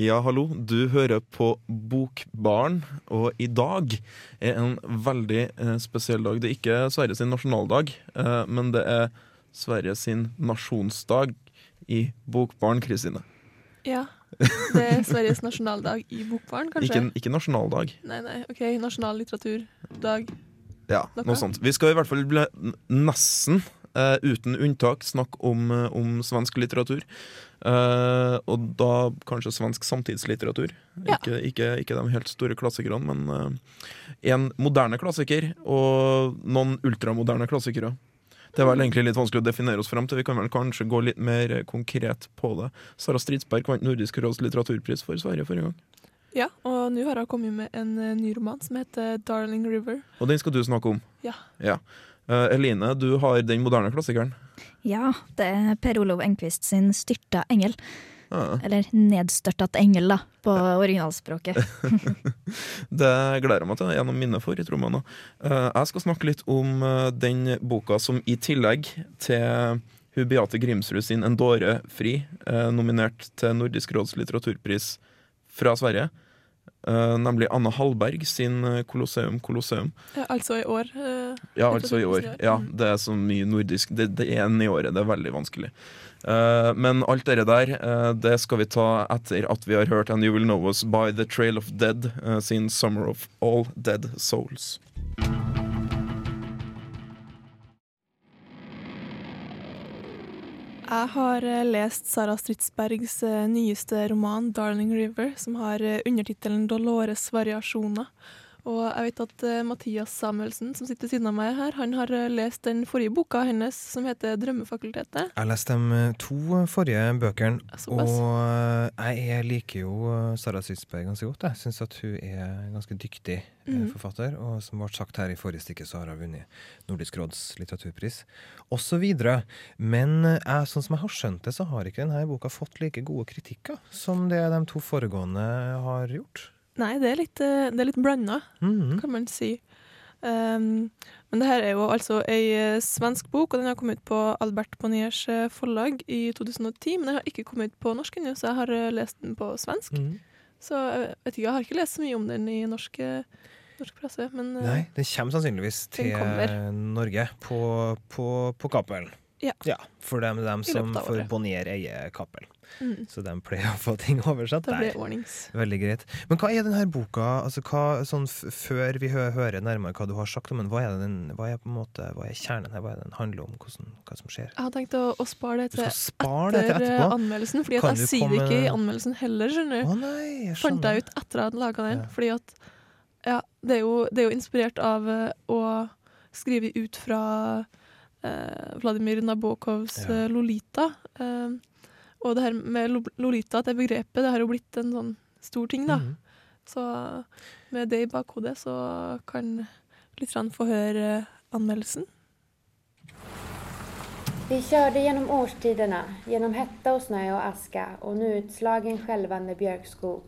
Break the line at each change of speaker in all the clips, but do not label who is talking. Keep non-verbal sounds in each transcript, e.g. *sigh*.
Ja, hallo. Du hører på Bokbarn, og i dag er en veldig eh, spesiell dag. Det er ikke Sveriges sin nasjonaldag, eh, men det er Sveriges sin nasjonsdag i Bokbarn, Kristine.
Ja. Det er Sveriges nasjonaldag i Bokbarn, kanskje?
Ikke, ikke nasjonaldag.
Nei, nei, OK. Nasjonal litteraturdag.
Ja,
Noe?
noe sånt. Vi skal i hvert fall bli nesten, eh, uten unntak, snakke om, eh, om svensk litteratur. Uh, og da kanskje svensk samtidslitteratur.
Ja.
Ikke, ikke, ikke de helt store klassikerne, men eh, en moderne klassiker og noen ultramoderne klassikere. Det er vel egentlig litt vanskelig å definere oss frem til. Vi kan vel kanskje gå litt mer konkret på det. Sara Stridsberg vant Nordisk råds litteraturpris for Sverige forrige gang.
Ja, og nå har hun kommet med en ny roman som heter 'Darling River'.
Og den skal du snakke om.
Ja.
Eh, Eline, du har den moderne klassikeren.
Ja, det er Per Olov Enquist sin 'Styrta engel'.
Ah.
Eller 'Nedstørtat engel', da, på originalspråket. *laughs*
Det gleder jeg meg til. gjennom mine favorittromaner. uh, Jeg skal snakke litt om uh, den boka som i tillegg til hun Beate Grimsrud sin 'En dåre fri', eh, nominert til Nordisk råds litteraturpris fra Sverige. Eh, Nemlig Anna Hallberg sin eh, 'Colosseum Colosseum'.
Altså i år. eh,
Ja, altså i år.
År.
Ja,
Mm.
det er så mye nordisk. Det, det er en i året. Det er veldig vanskelig. Eh, men alt det der, eh, det skal vi ta etter at vi har hørt And You Will Know Us by The Trail of Dead eh, sin 'Summer of All Dead Souls'.
Jeg har eh, lest Sara Stridsbergs eh, nyeste roman 'Darling River', som har eh, undertittelen 'Dolores variasjoner'. Og jeg vet at eh, Mathias Samuelsen, som sitter ved siden av meg her, han har eh, lest den forrige boka hennes, som heter 'Drømmefakultetet'.
Jeg leste de eh, to forrige bøkene, og jeg liker jo Sara Sysberg ganske godt. Jeg syns at hun er en ganske dyktig
Mhm.
forfatter, og som ble sagt her i forrige stikke, så har hun vunnet Nordisk råds litteraturpris, osv. Men jeg, sånn som jeg har skjønt det, så har ikke denne boka fått like gode kritikker som det de to foregående har gjort.
Nei, det er litt, eh, det er litt blanda,
Mhm.
kan man si. Um, men det her er jo altså ei eh, svensk bok, og den har kommet ut på Albert Bonniers eh, forlag i 2010. Men den har ikke kommet ut på norsk ennå, så jeg har lest den på svensk.
Mhm.
Så jeg vet ikke, jeg har ikke lest så mye om den i norsk, norsk presse. Men
Nei, den kommer sannsynligvis til. Norge på, på, på Cappelen.
Ja.
For dem, dem som for. Bonnier eier Cappelen.
Mm,
Så de pleier å få ting oversatt
det
der.
ordnings.
Veldig greit. Men hva er denne boka, altså hva, sånn før vi hø hører nærmere hva du har sagt om den, hva er, den, hva er måte, hva er kjernen her, hva er den handler om, hvordan, hva som skjer?
Jeg har tenkt å, å spare det til
skal etter, det til
eh, anmeldelsen, fordi jeg sier det ikke i anmeldelsen heller, skjønner du.
Å nei, jeg
Fant jeg ut etter at jeg hadde laga den.
Ja.
Fordi at ja, det er, jo, det er jo inspirert av eh, å skrive ut fra eh, Vladimir Nabokovs
Ja.
eh, Lolita. Eh, og det her med Lo- Lolita, det begrepet, det har jo blitt en sånn stor ting, da.
Mhm.
Så med det i bakhodet så kan lytterne få høre eh, anmeldelsen.
Vi kjørte gjennom årstidene, gjennom hetta og snø og aska og nå utslagen skjelvende bjørkskog.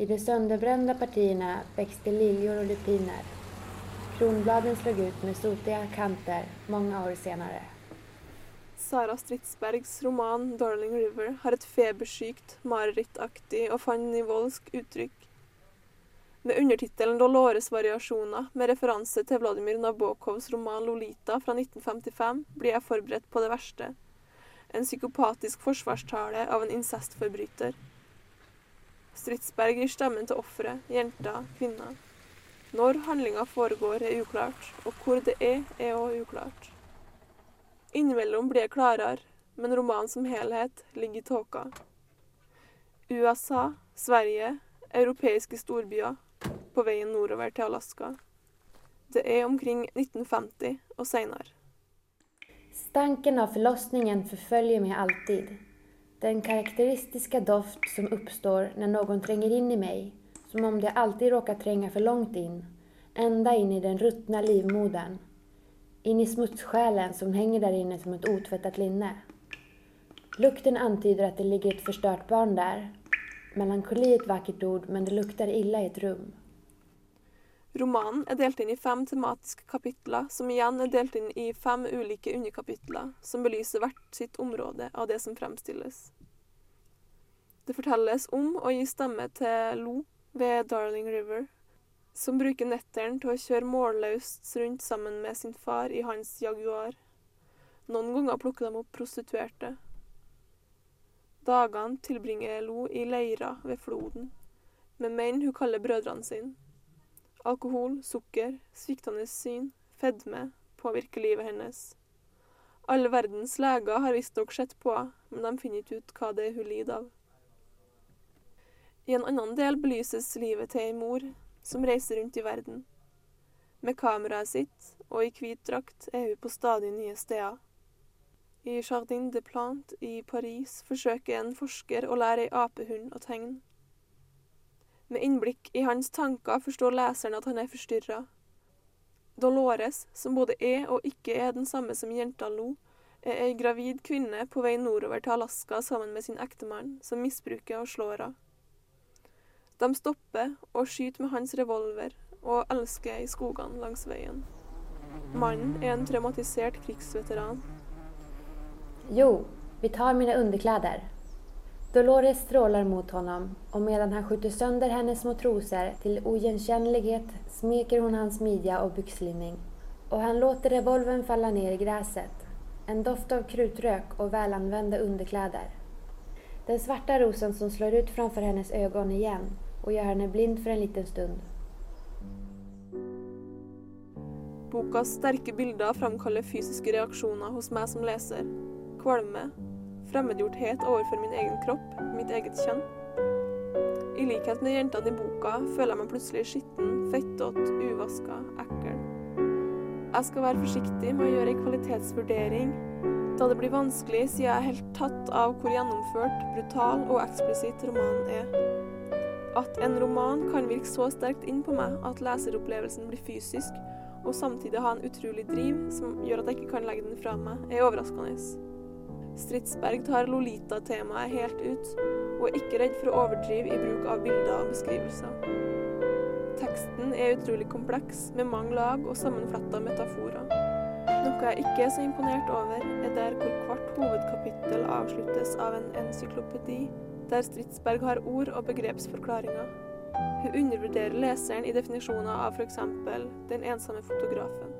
I de sönderbrända partiene växte liljor og lupiner. Kronbladen slog ut med sotiga kanter mange år senare.
Sara Stridsbergs roman 'Darling River' har et febersykt, marerittaktig og fanivoldsk uttrykk. Med undertittelen 'Dolores variasjoner', med referanse til Vladimir Nabokovs roman 'Lolita' fra 1955, blir jeg forberedt på det verste. En psykopatisk forsvarstale av en incestforbryter. Stridsberg gir stemmen til offeret, jenta, kvinna. Når handlinga foregår, er uklart, og hvor det er, er òg uklart. Innimellom blir det klarere, men romanen som helhet ligger i tåka. USA, Sverige, europeiske storbyer, på veien nordover til Alaska. Det er omkring 1950 og seinere.
Stanken av forlossningen forfølger meg alltid. Den karakteristiske doft som oppstår når noen trenger inn i meg, som om det alltid råker trenge for langt inn, enda inn i den råtne livmodern. In i smutssjälen som hänger där inne som ett otvättat linne. Lukten antyder att det ligger ett förstört barn där. Melankoli är ett vackert ord, men det luktar illa i ett rum.
Romanen er delt inn i fem tematiske kapitler, som igjen er delt inn i fem ulike underkapitler, som belyser hvert sitt område av det som fremstilles. Det fortelles om og gir stemme til Lo ved Darling River, som bruker netteren til å kjøre målløst rundt sammen med sin far i hans Jaguar. Noen ganger plukker de opp prostituerte. Dagene tilbringer Lo i leira ved floden, med menn hun kaller brødrene sine. Alkohol, sukker, sviktende syn, fedme påvirker livet hennes. Alle verdens leger har visstnok sett på, men de finner ikke ut hva det er hun lider av. I en annen del belyses livet til ei mor som reiser rundt i verden. Med kameraet sitt og i hvit drakt er hun på stadig nye steder. I Jardin de Plante i Paris forsøker en forsker å lære ei apehund å tegne. Med innblikk i hans tanker forstår leseren at han er forstyrra. Dolores, som både er og ikke er den samme som jenta Lo, er ei gravid kvinne på vei nordover til Alaska sammen med sin ektemann, som misbruker og slår henne. De stopper og skyter med hans revolver, og elsker i skogene langs veien. Mannen er en traumatisert krigsveteran.
Jo, vi tar mine underkläder. Dolores strålar mot honom och medan han skjuter sönder hennes små trosor till smeker hon hans midja och byxlinning. Och han låter revolvern falla ner i gräset. En doft av krutrök och välanvända underkläder. Den svarta rosen som slår ut framför hennes ögon igen och gjerne blind for en liten stund.
Bokas sterke bilder framkaller fysiske reaksjoner hos meg som leser. Kvalme, fremmedgjorthet overfor min egen kropp, mitt eget kjønn. I likhet med jentene i boka føler jeg meg plutselig skitten, fettete, uvaska, ekkel. Jeg skal være forsiktig med å gjøre ei kvalitetsvurdering, da det blir vanskelig siden jeg er helt tatt av hvor gjennomført, brutal og eksplisitt romanen er. At en roman kan virke så sterkt inn på meg at leseropplevelsen blir fysisk, og samtidig ha en utrolig driv som gjør at jeg ikke kan legge den fra meg, er overraskende. Stridsberg tar Lolita-temaet helt ut, og er ikke redd for å overdrive i bruk av bilder og beskrivelser. Teksten er utrolig kompleks, med mange lag og sammenfletta metaforer. Noe jeg ikke er så imponert over, er der hvor hvert hovedkapittel avsluttes av en encyklopedi, der Stridsberg har ord og begrepsforklaringer. Hun undervurderer leseren i definisjoner av f.eks. den ensomme fotografen.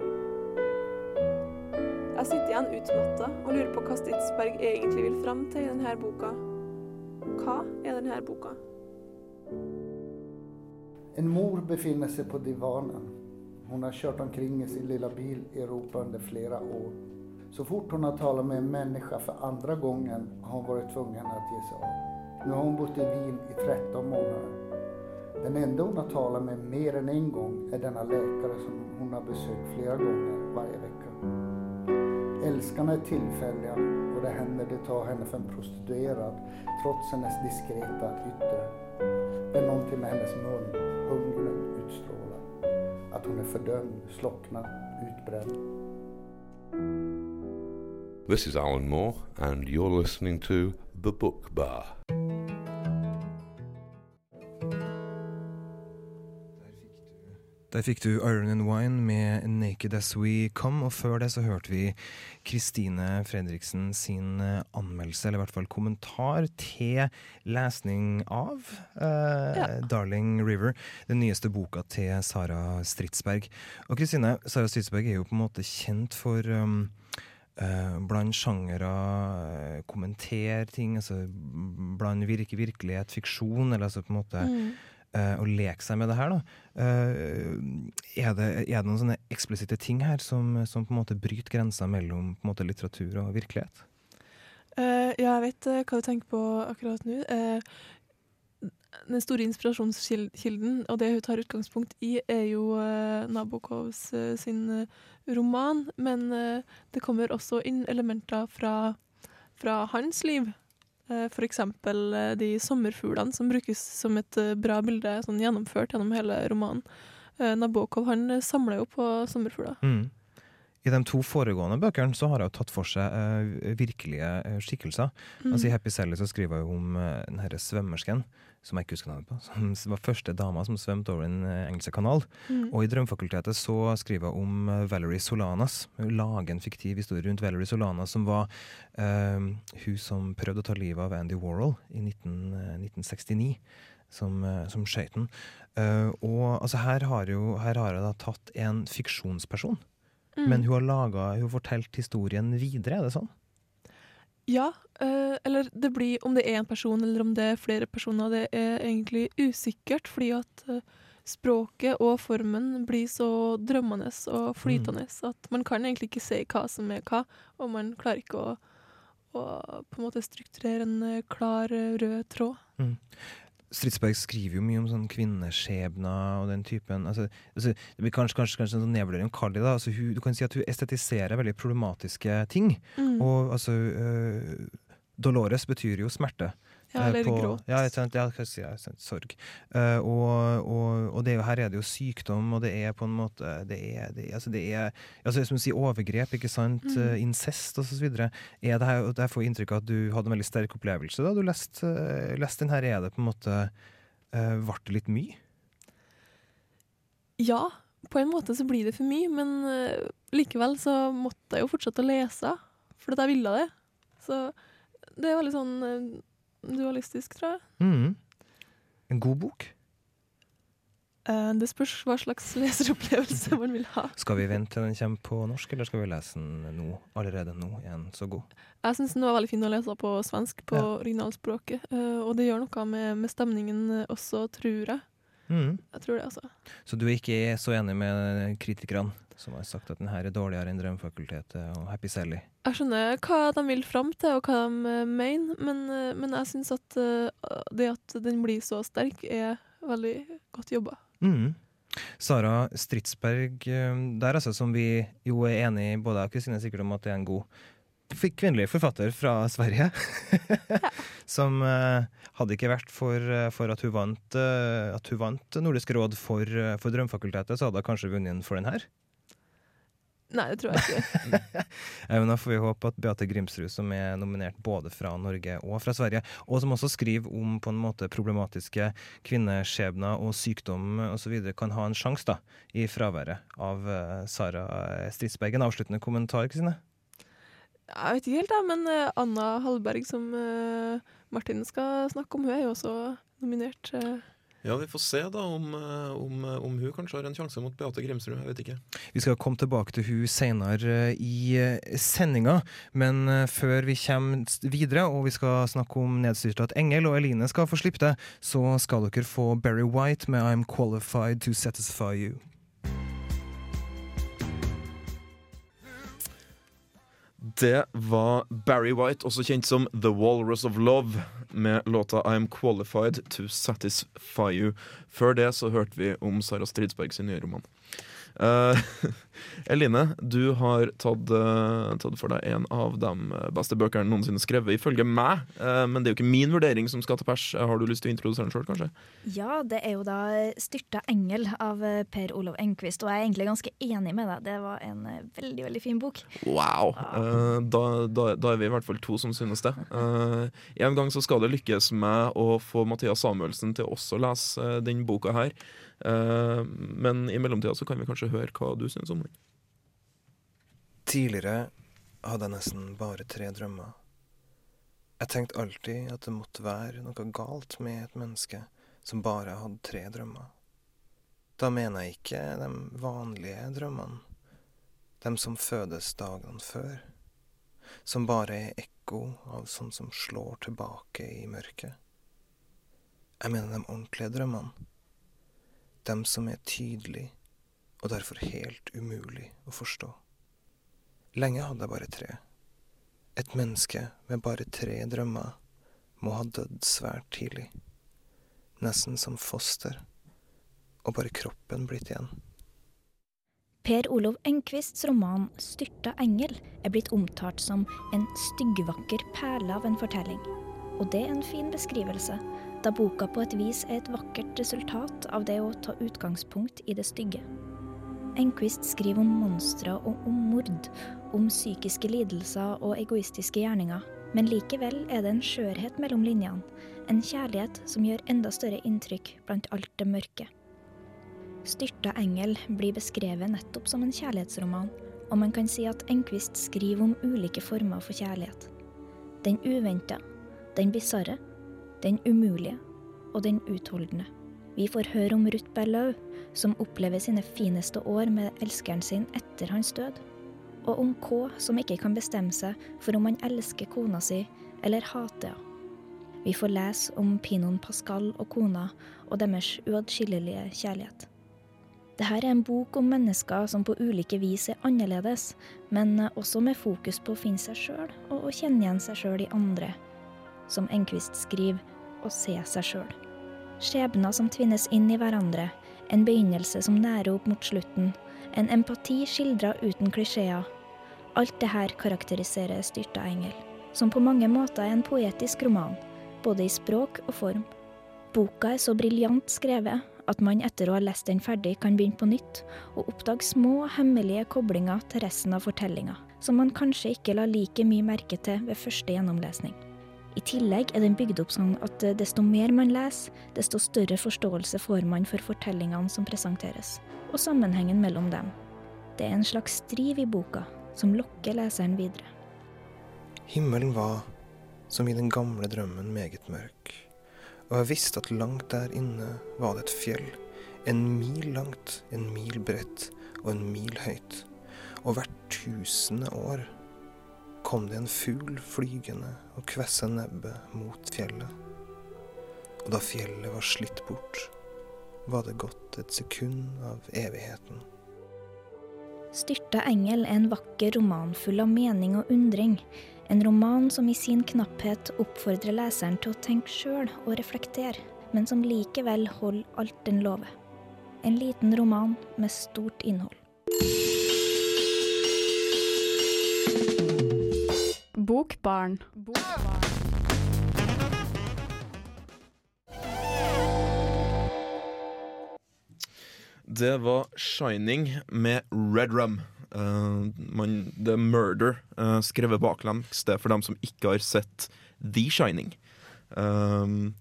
Jeg sitter igjen utmatta og lurer på hva Stridsberg egentlig vil fram til i denne boka. Hva er denne boka?
En mor befinner seg på divanen. Hun har kjørt omkring i sin lilla bil i Europa under flere år. Så fort hun har talt med en menneske for andre gangen, har hun vært tvunget tvungen å gi seg av. Nu har hon bott i Wien i 13 månader. Den enda hon har talat med mer än en gång är denna läkare som hon har besökt flera gånger varje vecka. Älskarna är tillfälliga och det händer det tar henne för en prostituerad trots hennes diskreta yttre. Det är någonting med hennes mun, hungern utstrålar. Att hon är fördömd, slocknad, utbränd.
This is Alan Moore, and you're listening to The Book Bar.
Der fikk du Iron and Wine med 'Naked As We Come', og før det så hørte vi Kristine Fredriksen sin eh, anmeldelse, eller i hvert fall kommentar, til lesning av eh,
Ja.
'Darling River', den nyeste boka til Sara Stridsberg. Og Kristine, Sara Stridsberg er jo på en måte kjent for um, Uh, blant sjangere kommenter kommentere ting, altså blant virke, virkelighet, fiksjon, eller altså på en måte eh, å leke seg med det her, da. Eh, er, det, er det noen sånne eksplisitte ting her som, som på en måte bryter grensa mellom måte, litteratur og virkelighet?
Uh, ja, jeg vet eh, hva du tenker på akkurat nå. Uh, den store inspirasjonskilden, og det hun tar utgangspunkt i, er jo uh, Nabokovs eh, sin eh, roman, men eh, det kommer også inn elementer fra, fra hans liv. Eh, eksempel eh, de sommerfuglene som brukes som et eh, bra bilde, sånn gjennomført gjennom hele romanen. Nabokov han samler jo på sommerfugler.
Mm. I de to foregående bøkene så har hun tatt for seg eh, virkelige skikkelser.
Mm.
Altså I Happy Sally så skriver hun om uh, den herre svømmersken, som jeg ikke husker navnet på, som var første dama som svømte over den eh, engelske kanal.
Mm.
Og i Drømmefakultetet så skriver hun om eh, Valerie Solanas. Hun lager en fiktiv historie rundt Valerie Solanas, som var eh, hun som prøvde å ta livet av Andy Warhol i 19, eh, 1969. Som, som den. Eh, og altså, her har jo her har hun da tatt en fiksjonsperson,
Mm.
men hun har laga Hun har fortalt historien videre, er det sånn?
Ja, eh, eller det blir om det er en person eller om det er flere personer, det er egentlig usikkert, fordi at eh, språket og formen blir så drømmende og flytende at man kan egentlig ikke se hva som er hva, og man klarer ikke å, å på en måte strukturere en eh, klar eh, rød tråd.
Stridsberg skriver jo mye om sånn kvinneskjebner og den typen altså, altså, Det blir kanskje, kanskje, kanskje en sånn nedvurdering av kalle da. Altså, hun, du kan si at hun estetiserer veldig problematiske ting.
Mm.
Og altså øh, Dolores betyr jo smerte.
Ja,
eh,
eller
på-
gråt.
Ja, sant, ja, si, ja, sorg. Uh, og og, og det jo, her er det jo sykdom, og det er på en måte Det er, det, altså det er altså, som du sier, overgrep, ikke sant?
Mm.
Eh, incest og jeg får inntrykk av at du hadde en veldig sterk opplevelse da du leste uh, lest den her. Er det på en måte uh, Ble det litt mye?
Ja, på en måte så blir det for mye, men uh, likevel så måtte jeg jo fortsette å lese, for at jeg ville det. Så det er veldig sånn dualistisk, tror jeg.
Mm. En god bok?
Uh, det spørs hva slags *laughs* leseropplevelse *laughs* man vil ha.
Skal vi vente til den kommer på norsk, eller skal vi lese den nå? Allerede nå er den så god.
Jeg syns den var veldig fin å lese på svensk, på
Ja.
originalspråket. Uh, og det gjør noe med, med stemningen eh, også, tror jeg.
Mm.
Jeg tror det, altså.
Så du er ikke så enig med kritikerne som har sagt at den her er dårligere enn Drømmefakultetet og Happy Sally?
Jeg skjønner hva de vil fram til, og hva de eh, mener, men, eh, men jeg syns at eh, det at den blir så sterk, er veldig godt jobba.
Mm. Sara Stridsberg, der altså, som vi jo er enig i, både jeg og Kristine sikkert om at det er en god kvinnelig forfatter fra Sverige. *laughs* som hadde ikke vært for, for at, hun vant, at hun vant Nordisk råd for, for Drømmefakultetet, så hadde hun kanskje vunnet den for den her.
Nei, det tror jeg ikke. *laughs*
Eh, Men da får vi håpe at Beate Grimsrud, som er nominert både fra Norge og fra Sverige, og som også skriver om på en måte problematiske kvinneskjebner og sykdom osv., kan ha en sjanse da, i fraværet av eh, Sara Stridsberg. En avsluttende kommentar, Kristine?
Jeg vet ikke helt, jeg, men eh, Anna Hallberg, som eh, Martin skal snakke om, hun er jo også nominert. Eh.
Ja, vi får se da om, eh, om, om hun kanskje har en sjanse mot Beate Grimsrud. Jeg vet ikke.
Vi skal komme tilbake til hun senere eh, i eh, sendinga, men eh, før vi kommer videre og vi skal snakke om nedstyrte at Engel og Eline skal få slippe det, så skal dere få Barry White med I'm Qualified to Satisfy You.
Det var Barry White, også kjent som The Walrus of Love, med låta I'm Qualified to Satisfy You. Før det så hørte vi om Sara Stridsberg sin nye roman. Eh, *laughs* Eline, du har tatt, uh, tatt for deg en av de beste bøkene noensinne skrevet, ifølge meg. Uh, men det er jo ikke min vurdering som skal til pers. Har du lyst til å introdusere den sjøl, kanskje?
Ja, det er jo da 'Styrta engel' av Per Olav Enquist, og jeg er egentlig ganske enig med deg. Det var en veldig, veldig fin bok.
Wow! Da, da, da er vi i hvert fall to som synes det. En gang så skal det lykkes med å få Mathias Samuelsen til også å lese den boka her. Eh, men i mellomtida så kan vi kanskje høre hva du syns om den.
Tidligere hadde jeg nesten bare tre drømmer. Jeg tenkte alltid at det måtte være noe galt med et menneske som bare hadde tre drømmer. Da mener jeg ikke de vanlige drømmene, de som fødes dagene før, som bare er ekko av sånt som slår tilbake i mørket. Jeg mener de ordentlige drømmene, de som er tydelige og derfor helt umulig å forstå. Lenge hadde jeg bare tre. Et menneske med bare tre drømmer må ha dødd svært tidlig. Nesten som foster. Og bare kroppen blitt igjen.
Per Olov Enquists roman 'Styrta engel' er blitt omtalt som en styggvakker perle av en fortelling. Og det er en fin beskrivelse, da boka på et vis er et vakkert resultat av det å ta utgangspunkt i det stygge. Enquist skriver om monstre og om mord, om psykiske lidelser og egoistiske gjerninger, men likevel er det en skjørhet mellom linjene, en kjærlighet som gjør enda større inntrykk blant alt det mørke. Styrta engel blir beskrevet nettopp som en kjærlighetsroman, og man kan si at Enquist skriver om ulike former for kjærlighet. Den uventa, den bisarre, den umulige og den utholdende. Vi får høre om Ruth Berlau, som opplever sine fineste år med elskeren sin etter hans død. Og om K, som ikke kan bestemme seg for om han elsker kona si eller hater henne. Vi får lese om Pinon Pascal og kona og deres uatskillelige kjærlighet. Dette er en bok om mennesker som på ulike vis er annerledes, men også med fokus på å finne seg sjøl og å kjenne igjen seg sjøl i andre. Som Enquist skriver, å se seg sjøl. Skjebner som tvinnes inn i hverandre, en begynnelse som nærer opp mot slutten, en empati skildra uten klisjeer. Alt det her karakteriserer Styrta engel, som på mange måter er en poetisk roman, både i språk og form. Boka er så briljant skrevet at man etter å ha lest den ferdig kan begynne på nytt og oppdage små, hemmelige koblinger til resten av fortellinga, som man kanskje ikke la like mye merke til ved første gjennomlesning. I tillegg er den bygd opp sånn at desto mer man leser, desto større forståelse får man for fortellingene som presenteres, og sammenhengen mellom dem. Det er en slags driv i boka som lokker leseren videre.
Himmelen var, som i den gamle drømmen, meget mørk, og jeg visste at langt der inne var det et fjell, en mil langt, en mil bredt og en mil høyt, og hvert tusende år kom det en fugl flygende og kvessa nebbet mot fjellet. Og da fjellet var slitt bort, var det gått et sekund av evigheten.
Styrta engel er en vakker roman full av mening og undring. En roman som i sin knapphet oppfordrer leseren til å tenke sjøl og reflektere, men som likevel holder alt den lover. En liten roman med stort innhold.
Bokbarn.
Det var 'Shining' med Red Rum. Uh, man, The Murder, uh, skrevet baklengs. Det er for dem som ikke har sett The Shining. Um,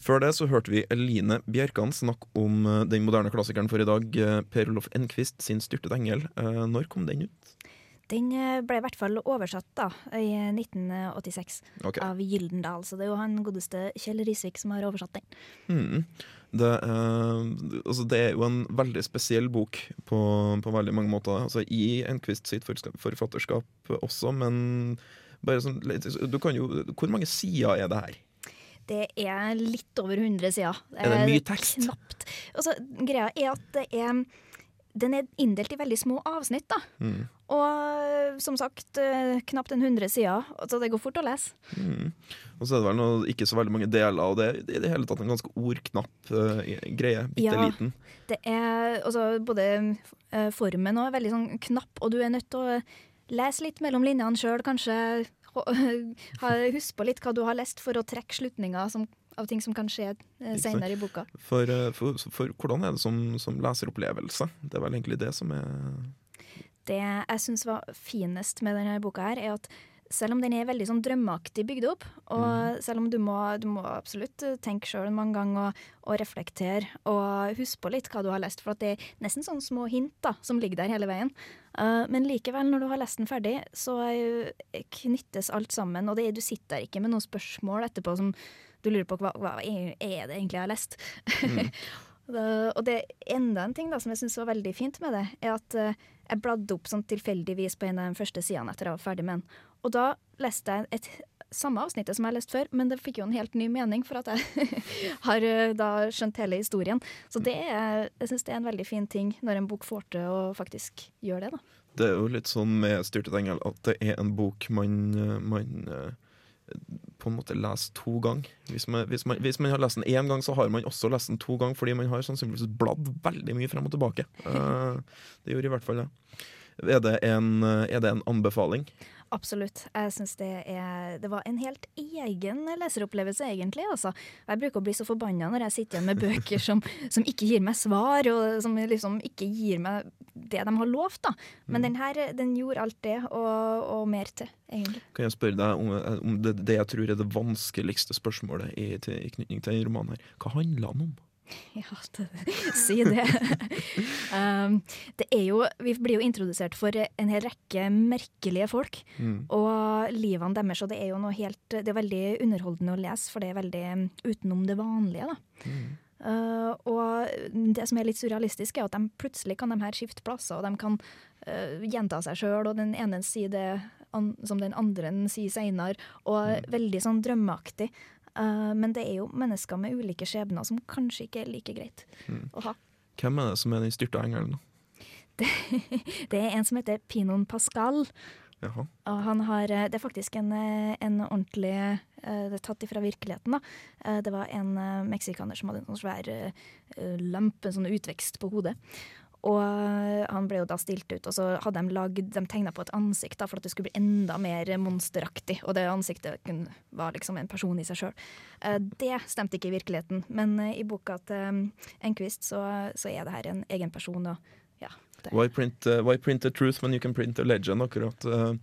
før det så hørte vi Eline Bjerkan snakke om uh, den moderne klassikeren for i dag, Per Olof Enquist sin 'Styrtet engel'. når kom den ut?
Den ble i hvert fall oversatt da, i 1986 okay. av Gyldendal. Så det er jo han godeste Kjell Risvik som har oversatt den.
Mm. Det, eh, altså det, er jo en veldig spesiell bok på, på veldig mange måter. Altså I Enquist sitt forfatterskap også, men bare sånn, du kan jo, hvor mange sider er det her?
Det er litt over 100 sider.
Er det mye tekst?
Knapt. Altså, greia er at det er den er inndelt i veldig små avsnitt, da. Mm. Og som sagt, eh, knapt en hundre sider, så det går fort å lese.
Mm. Og så er det vel noe, ikke så veldig mange deler, og det er i det hele tatt en ganske ordknapp uh, greie. Bitte ja, liten.
Det er altså, både uh, formen og veldig sånn knapp, og du er nødt til å lese litt mellom linjene sjøl, kanskje. *laughs* Husk på litt hva du har lest, for å trekke slutninger som av ting som kan skje eh, senere i boka.
For, eh, for, for, hvordan er det som, som leseropplevelse? Det er vel egentlig det som er
Det jeg syns var finest med denne boka, her, er at selv om den er veldig sånn drømmeaktig bygd opp, og mm. selv om du må, du må absolutt eh, tenke sjøl mange ganger og, og, reflektere og huske på litt hva du har lest, for det er nesten sånne små hint da, som ligger der hele veien. Uh, men likevel, når du har lest den ferdig, så knyttes alt sammen, og det, du sitter der ikke med noen spørsmål etterpå som du lurer på hva, hva er det egentlig jeg har lest. Mm. *laughs* og det er enda en ting da, som jeg syns var veldig fint med det, er at uh, jeg bladde opp sånn tilfeldigvis på en av de første sidene etter jeg var ferdig med den. Og da leste jeg et samme avsnittet som jeg har lest før, men det fikk jo en helt ny mening, for at jeg *laughs* har uh, da skjønt hele historien. Så det er, jeg syns det er en veldig fin ting når en bok får til å faktisk gjøre det, da.
Det er jo litt sånn med 'Styrtet engel' at det er en bok man, eh, man på en måte lese to ganger. Hvis man, hvis, man, hvis man, har lest den én gang, så har man også lest den to ganger, fordi man har sannsynligvis bladd veldig mye frem og tilbake. Uh, *laughs* det gjorde i hvert fall det. Er det en, er det en anbefaling?
Absolutt. Jeg syns det er Det var en helt egen leseropplevelse, egentlig. Altså. Jeg bruker å bli så forbanna når jeg sitter igjen med bøker som, som, ikke gir meg svar, og som liksom ikke gir meg det de har lovt, da. Men
Mm.
den her, den gjorde alt det, og, og mer til, egentlig.
Kan jeg spørre deg om, om det, det jeg tror er det vanskeligste spørsmålet i, til, i knytning til denne romanen her. Hva handler den om? *laughs*
Ja, det, si det. *laughs* um, det er jo, vi blir jo introdusert for en hel rekke merkelige folk.
Mm.
Og livene deres, og det er jo noe helt Det er veldig underholdende å lese, for det er veldig um, utenom det vanlige, da.
Mm.
Uh, og det som er litt surrealistisk, er at de plutselig kan de her skifte plasser, og de kan uh, gjenta seg sjøl, og den ene sier det an som den andre sier seinere, og veldig sånn drømmeaktig. Uh, men det er jo mennesker med ulike skjebner som kanskje ikke er like greit
Mm.
å ha.
Hvem er det som er den styrta engelen?
Det, *laughs* det er en som heter Pinon Pascal.
Jaha.
Og han har, eh, det er faktisk en, eh, en ordentlig eh, Det er tatt ifra virkeligheten. da. Det var en meksikaner som hadde en sånn svær lampe, en sånn utvekst på hodet. Og han ble jo da stilt ut, og så hadde de lagd, de tegna på et ansikt da, for at det skulle bli enda mer monsteraktig. Og det ansiktet var liksom en person i seg sjøl. Det stemte ikke i virkeligheten, men i boka til Enquist så, så er det her en egen person. og.
Why print, uh, why print the truth when you can print a legend? akkurat. Uh,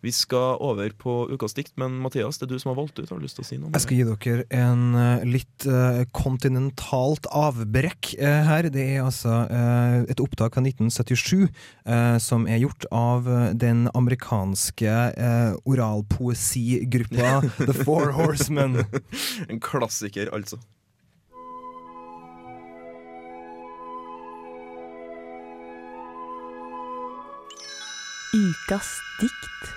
vi skal over på ukas dikt, men Mathias, det er du som har valgt ut. Har du lyst til å si noe?
Jeg skal gi dere en uh, litt kontinentalt avbrekk her. Det er altså et opptak fra 1977 eh, som er gjort av den amerikanske uh, oralpoesigruppa *laughs* The Four Horsemen.
en klassiker, altså.
Ukas dikt.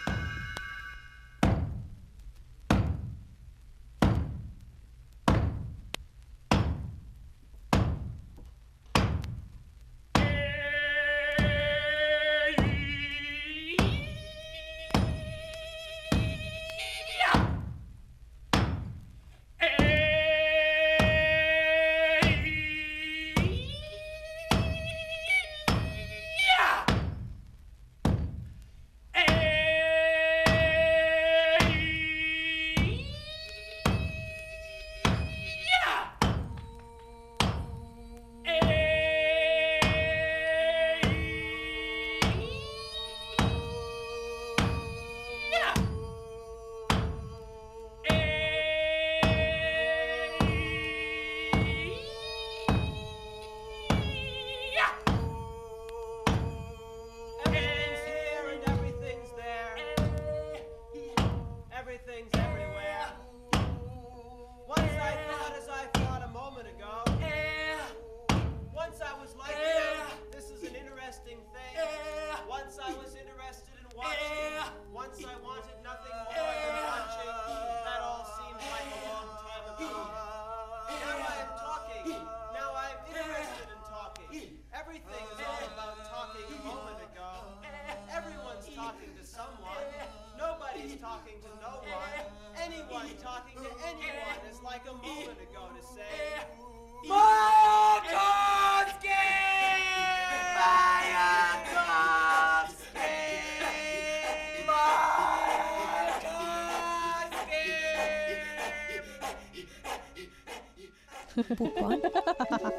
Bokbarn.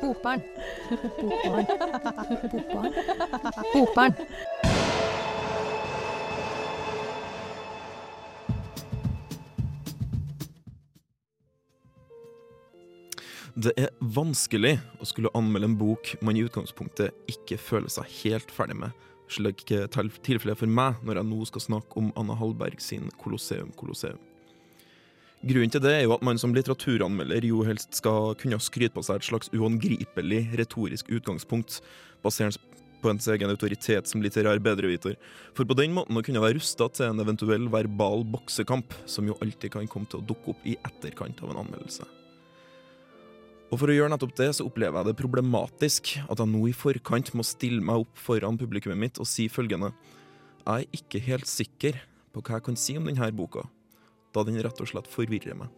Bokbarn. Bokbarn. Bokbarn. Bokbarn.
Det er vanskelig å skulle anmelde en bok man i utgangspunktet ikke føler seg helt ferdig med, slik tilfellet er for meg når jeg nå skal snakke om Anna Hallberg sin Colosseum Colosseum. Grunnen til det er jo at man som litteraturanmelder jo helst skal kunne skryte på seg et slags uangripelig retorisk utgangspunkt, basert på ens egen autoritet som litterær bedreviter, for på den måten å kunne være rusta til en eventuell verbal boksekamp, som jo alltid kan komme til å dukke opp i etterkant av en anmeldelse. Og For å gjøre nettopp det, så opplever jeg det problematisk at jeg nå i forkant må stille meg opp foran publikummet mitt og si følgende. Jeg er ikke helt sikker på hva jeg kan si om denne boka, da den rett og slett forvirrer meg.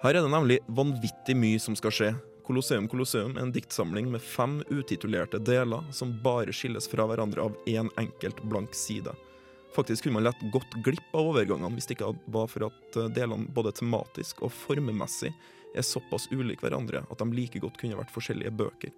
Her er det nemlig vanvittig mye som skal skje. Colosseum Colosseum er en diktsamling med fem utitulerte deler som bare skilles fra hverandre av én enkelt blank side. Faktisk kunne man lett gått glipp av overgangene hvis det ikke var for at eh, delene både tematisk og formemessig er såpass ulike hverandre at de like godt kunne vært forskjellige bøker.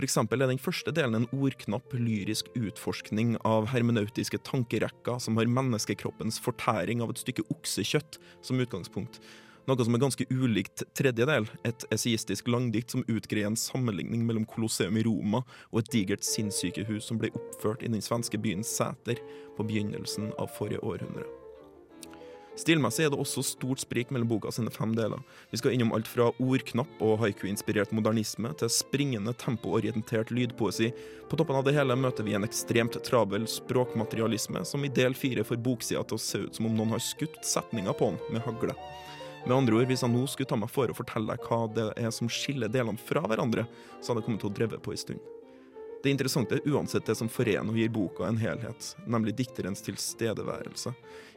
Eksempel er den første delen en ordknapp lyrisk utforskning av hermenautiske tankerekker som har menneskekroppens fortæring av et stykke oksekjøtt som utgangspunkt. Noe som er ganske ulikt tredje del, et essayistisk langdikt som utgreier en sammenligning mellom Colosseum i Roma og et digert sinnssykehus som ble oppført i den svenske byen Sæter på begynnelsen av forrige århundre. Stilmessig er det også stort sprik mellom boka sine fem deler. Vi skal innom alt fra ordknapp og haiku-inspirert modernisme til springende tempoorientert lydpoesi. På toppen av det hele møter vi en ekstremt travel språkmaterialisme som i del fire får boksida til å se ut som om noen har skutt setninga på den med hagle. Med andre ord, hvis jeg nå skulle ta meg for å fortelle deg hva det er som skiller delene fra hverandre, så hadde jeg kommet til å dreve på ei stund. Det interessante er uansett det som forener og gir boka en helhet, nemlig dikterens tilstedeværelse.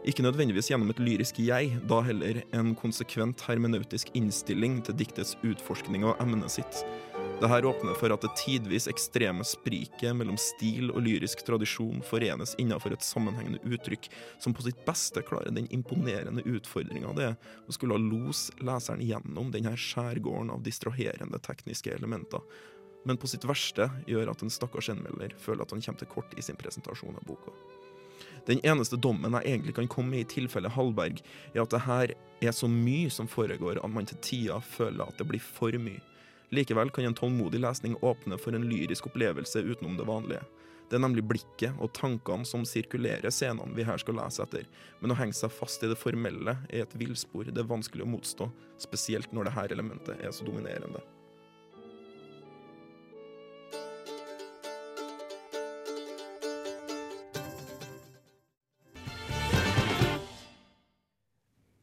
Ikke nødvendigvis gjennom et lyrisk jeg, da heller en konsekvent hermeneutisk innstilling til diktets utforskning av emnet sitt. Dette åpner for at det tidvis ekstreme spriket mellom stil og lyrisk tradisjon forenes innenfor et sammenhengende uttrykk, som på sitt beste klarer den imponerende utfordringa det er å skulle los leseren gjennom denne skjærgården av distraherende tekniske elementer, men på sitt verste gjør at en stakkars anmelder føler at han kommer til kort i sin presentasjon av boka. Den eneste dommen jeg egentlig kan komme med i tilfelle Hallberg, er at det her er så mye som foregår at man til tider føler at det blir for mye. Likevel kan en tålmodig lesning åpne for en lyrisk opplevelse utenom det vanlige. Det er nemlig blikket og tankene som sirkulerer scenene vi her skal lese etter, men å henge seg fast i det formelle er et villspor det er vanskelig å motstå, spesielt når dette elementet er så dominerende.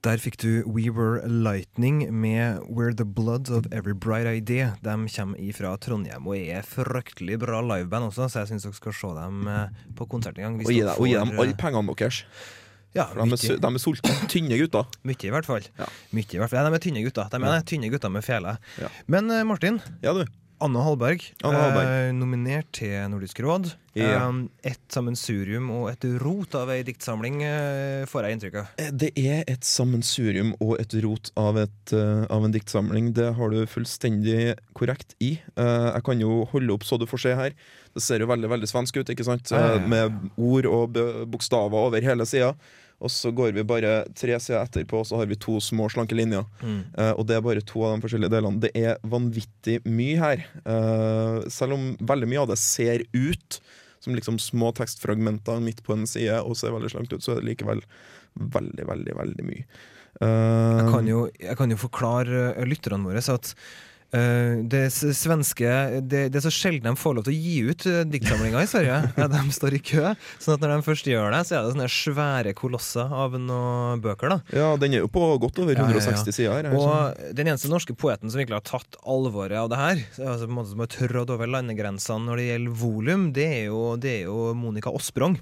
Der fikk du We Were Lightning med We're the Bloods of Every Bright Idea. De kommer ifra Trondheim og er fryktelig bra liveband også, så jeg syns dere skal se dem eh, på konsert en gang.
Og gi,
dere
dem-
får, eh,
alle pengene deres.
Ja,
de er, de er sultne. Tynne gutter.
Mye, i hvert fall. Mye i hvert fall. Ja, de er tynne gutter. De er
Ja.
tynne gutter med fele.
Ja.
Men eh, Martin,
Ja, du.
Anna Hallberg,
Anne Hallberg.
Eh, nominert til Nordisk råd.
Ja.
Eh, et sammensurium og et rot av ei diktsamling, eh, får jeg inntrykk av.
Eh, Det er et sammensurium og et rot av, et, uh, av en diktsamling. Det har du fullstendig korrekt i. Uh, jeg kan jo holde opp så du får se her. Det ser jo veldig veldig svensk ut, ikke sant?
Ja,
med ord og bokstaver over hele sida. Og så går vi bare tre sider etterpå, og så har vi to små, slanke linjer.
Mm.
Uh, og det er bare to av de forskjellige delene. Det er vanvittig mye her. Uh, selv om veldig mye av det ser ut som liksom små tekstfragmenter midt på en side, og ser veldig slankt ut, så er det likevel veldig, veldig, veldig mye. Uh,
Jeg kan jo, jeg kan jo forklare eh, lytterne våre at eh, det svenske det, det er så sjelden de får lov til å gi ut uh, diktsamlinger i Sverige. *laughs* Ja, de står i kø. Sånn at når de først gjør det, så er det sånne svære kolosser av noen bøker. da
Ja, den er jo på godt over
Ja, ja, ja.
160 sider er sånn?
Og den eneste norske poeten som virkelig har tatt alvoret av det her, altså på en måte som har trådd over landegrensene når det gjelder volum, det er jo, det er jo Monica Osprong.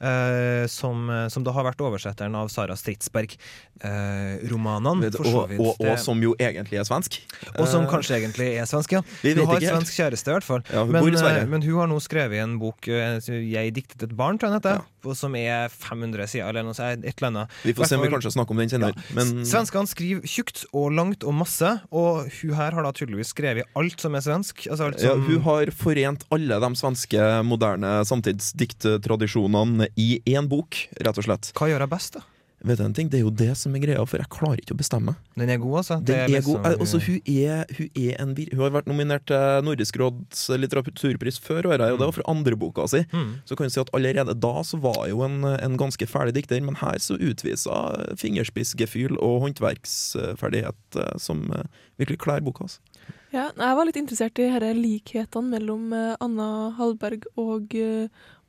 Eh, som, som da har vært oversetteren av Sara Stridsberg. Eh,
og, og, og som jo egentlig er svensk.
og som
Eh,
kanskje egentlig er svensk, ja. *laughs*
Vi
Hun har svensk kjæreste, i hvert fall.
Ja, hun
men, eh, men hun har nå skrevet en bok, eh, 'Jeg diktet et barn', tror jeg den på- som er 500 sider, eller noe. Et eller annet.
Vi får se om vi kanskje snakker om den senere. Men
Svenskene skriver tjukt og langt og masse, og hun her har da tydeligvis skrevet alt som er svensk. Altså alt
ja, hun har forent alle de svenske moderne samtidsdikttradisjonene i én bok, rett og slett.
Hva gjør jeg best, da?
Vet du en ting? Det er jo det som er greia, for jeg klarer ikke å bestemme.
Den er god, altså?
Den
er,
er,
liksom-
god. Altså, hun, er, hun, er en, hun har vært nominert til Nordisk råds litteraturpris før og det var for andre boka si.
Mm.
Så kan du si at allerede da så var jo en, en ganske ferdig dikter, men her så utvisa fingerspissgefühl og håndverksferdighet eh, som eh, virkelig klær boka. Altså.
Ja, jeg var litt interessert i disse likhetene mellom eh, Anna Hallberg og,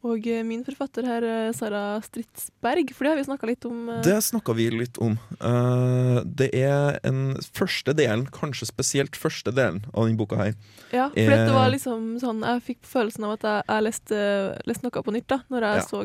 og eh, min forfatter her, eh, Sara Stridsberg, for det har vi snakka litt om. eh.
Det snakka vi litt om. Det er en første delen, kanskje spesielt første delen av denne boka her.
Ja, for det
er-
var liksom sånn Jeg fikk følelsen av at jeg, jeg leste, leste noe på nytt da Når jeg
Ja.
så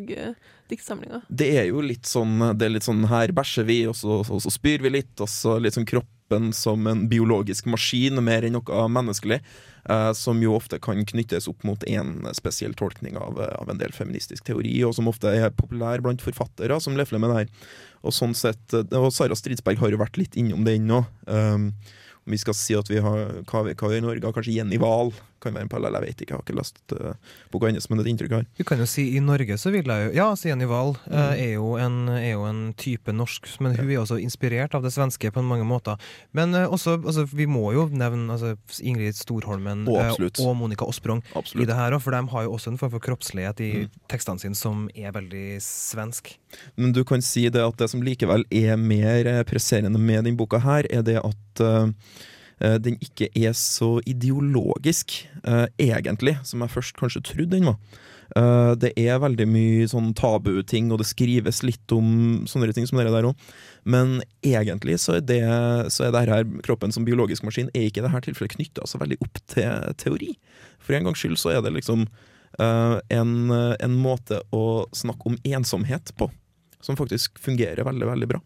diktsamlinga.
Det er jo litt sånn Det er litt sånn her bæsjer vi, og så, og så spyr vi litt, og så litt sånn kroppen som en biologisk maskin, mer enn noe menneskelig. Eh, som jo ofte kan knyttes opp mot én spesiell tolkning av, eh, av en del feministisk teori, og som ofte er populær blant forfattere som lefler med det her. Og sånn sett, eh, og Sara Stridsberg har jo vært litt innom det ennå. Um, om vi skal si at vi har hva i Norge kanskje Jenny Wahl, Kan være en parallell, jeg vet ikke. Jeg har ikke lest uh, boka hennes, men det er et inntrykk jeg har.
Vi kan jo si i Norge så vil jeg jo Ja, Sieni Wahl eh, er, jo en, er jo en type norsk, men hun er også inspirert av det svenske på mange måter. Men uh, også, altså, vi må jo nevne altså, Ingrid Storholmen
oh,
og Monica Osprong
Absolutt.
i det her for de har jo også en form for kroppslighet i
Mm.
tekstene sine som er veldig svensk.
Men du kan si det at det som likevel er mer presserende med denne boka her, er det at den ikke er så ideologisk, eh, egentlig, som jeg først kanskje trodde den var. Eh, det er veldig mye sånn tabuting, og det skrives litt om sånne ting som det der òg. Men egentlig så er det, så er det her kroppen som biologisk maskin er ikke i dette tilfellet knytta så veldig opp til teori. For en gangs skyld så er det liksom uh, en, en måte å snakke om ensomhet på som faktisk fungerer veldig, veldig bra.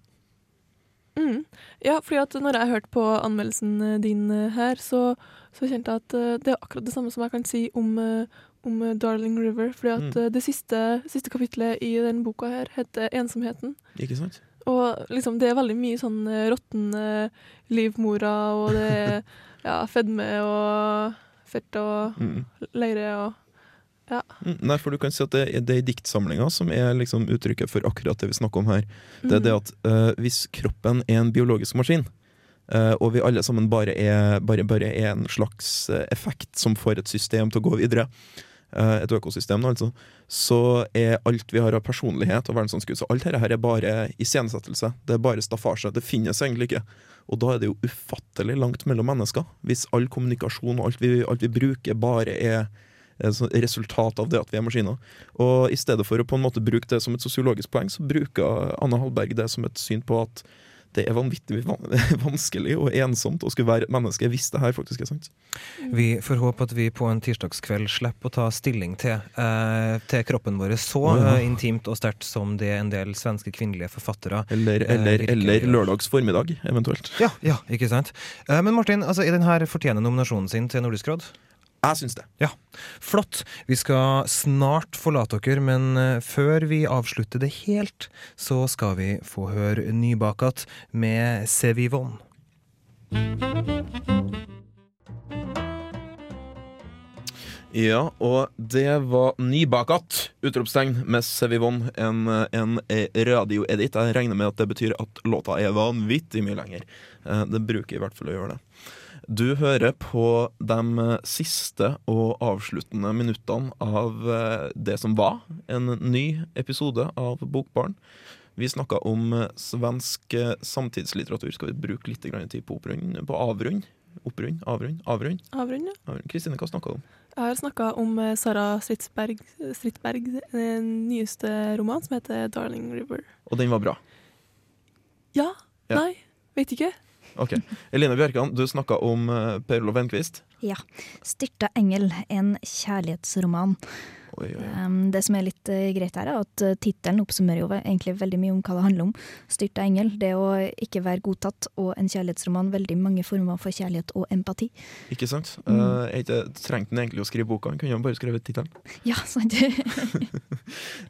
Mm. Ja, fordi at når jeg hørte på anmeldelsen eh, din eh, her, så, så kjente jeg at eh, det er akkurat det samme som jeg kan si om, om Darling River. Fordi at
Mm.
det siste, siste kapitlet i den boka her heter 'Ensomheten'.
Ikke sant?
Og liksom, det er veldig mye sånn råtne livmorer, og det er *laughs* ja, fedme og fett og
Mm.
leire og Ja.
Mm, Nei, for du kan si at det, er- det er diktsamlinga som er liksom uttrykket for akkurat det vi snakker om her. Det er det at uh, hvis kroppen er en biologisk maskin, uh, og vi alle sammen bare er, bare, bare er en slags eh, effekt som får et system til å gå videre, uh, et økosystem, altså, så er alt vi har av personlighet og verdensanskudd, så alt dette her er bare iscenesettelse. Det er bare staffasje. Det finnes egentlig ikke. Og da er det jo ufattelig langt mellom mennesker, hvis all kommunikasjon og alt vi, alt vi bruker, bare er resultat av det at vi er maskiner. Og i stedet for å på en måte bruke det som et sosiologisk poeng, så bruker Anna Hallberg det som et syn på at det er vanvittig *laughs* vanskelig og ensomt å skulle være et menneske hvis det her faktisk er sant.
Vi får håpe at vi på en tirsdagskveld slipper å ta stilling til, eh, til kroppen vår så
oh, ja.
eh, intimt og sterkt som det en del svenske kvinnelige forfattere
Eller,
eh,
eller,
virkelig
eller lørdags formiddag, eventuelt.
Ja, ja, ikke sant? Eh, Men Martin, altså, er den her fortjener nominasjonen sin til Nordisk råd?
Jeg syns det.
Ja, Flott. Vi skal snart forlate dere, men eh, før vi avslutter det helt, så skal vi få høre Nybakat med Sevivon.
Ja, og det var nybakat! Utropstegn med Sevivon, en, en radioedit. Jeg regner med at det betyr at låta er vanvittig mye lenger. Eh, Det bruker i hvert fall å gjøre det. Du hører på de siste og avsluttende minuttene av eh, det som var en ny episode av Bokbarn. Vi snakka om eh, svensk eh, samtidslitteratur. Skal vi bruke litt tid på opprund? På avrund? Opprund? Avrund? Avrund?
Avrund, ja.
Kristine, hva snakka du om?
Jeg har snakka om eh, Sara Stridsberg, Stridsberg eh, nyeste roman, som heter 'Darling River'.
Og den var bra.
Ja?
Ja.
Nei? Vet ikke.
Ok. Eline Bjørkan, du snakka om uh, Per Olof Enquist.
Ja. 'Styrta engel', en kjærlighetsroman.
Oi, oi.
Det som er litt eh, greit her, er at uh, tittelen oppsummerer jo egentlig veldig mye om hva det handler om. 'Styrta engel', det å ikke være godtatt, og en kjærlighetsroman, veldig mange former for kjærlighet og empati.
Ikke sant?
Mm.
Uh, ikke, trengte han egentlig å skrive boka, han kunne jo bare skrevet tittelen. *laughs*
Ja, sant.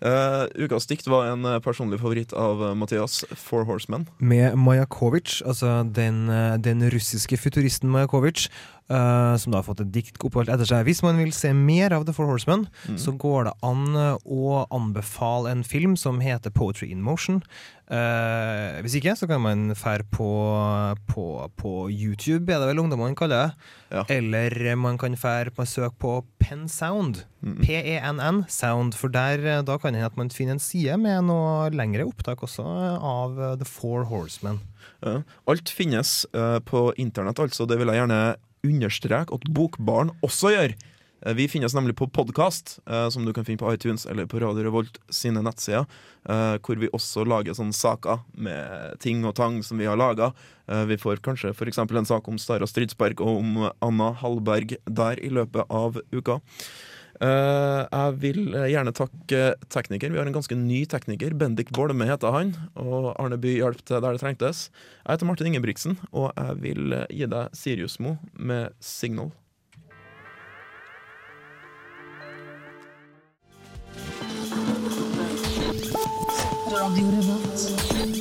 Uh, *laughs* ukas dikt var en personlig favoritt av Mathias, 'Four Horsemen'.
Med Majakovic, altså den, eh, den russiske futuristen Majakovic, eh, som da har fått et dikt oppholdt etter seg. Hvis man vil se mer av The Four Horsemen,
Mm.
så går det an eh, å anbefale en film som heter Poetry in Motion. Uh, hvis ikke, så kan man fære på, på, på YouTube, er det vel ungdommene kaller det.
Ja.
Eller man kan fære på søk på Pen Sound.
Mm.
P-E-N-N Sound. For der, da kan hende at man finner en side med noe lengre opptak også av The Four Horsemen.
Ja. Alt finnes uh, på internett, altså. Det vil jeg gjerne understreke at Bokbarn også gjør. Eh, Vi finnes nemlig på podkast, som du kan finne på iTunes eller på Radio Revolt sine nettsider. eh, hvor vi også lager sånne saker med ting og tang som vi har laga. vi får kanskje f.eks. en sak om Stara Stridsberg og om Anna Hallberg der i løpet av uka. Eh, jeg vil gjerne takke tekniker. Vi har en ganske ny tekniker. Bendik Bolme heter han. Og Arne Bye hjalp til der det trengtes. Jeg heter Martin Ingebrigtsen, og jeg vil gi deg Siriusmo med Signal.
Radio Revolt.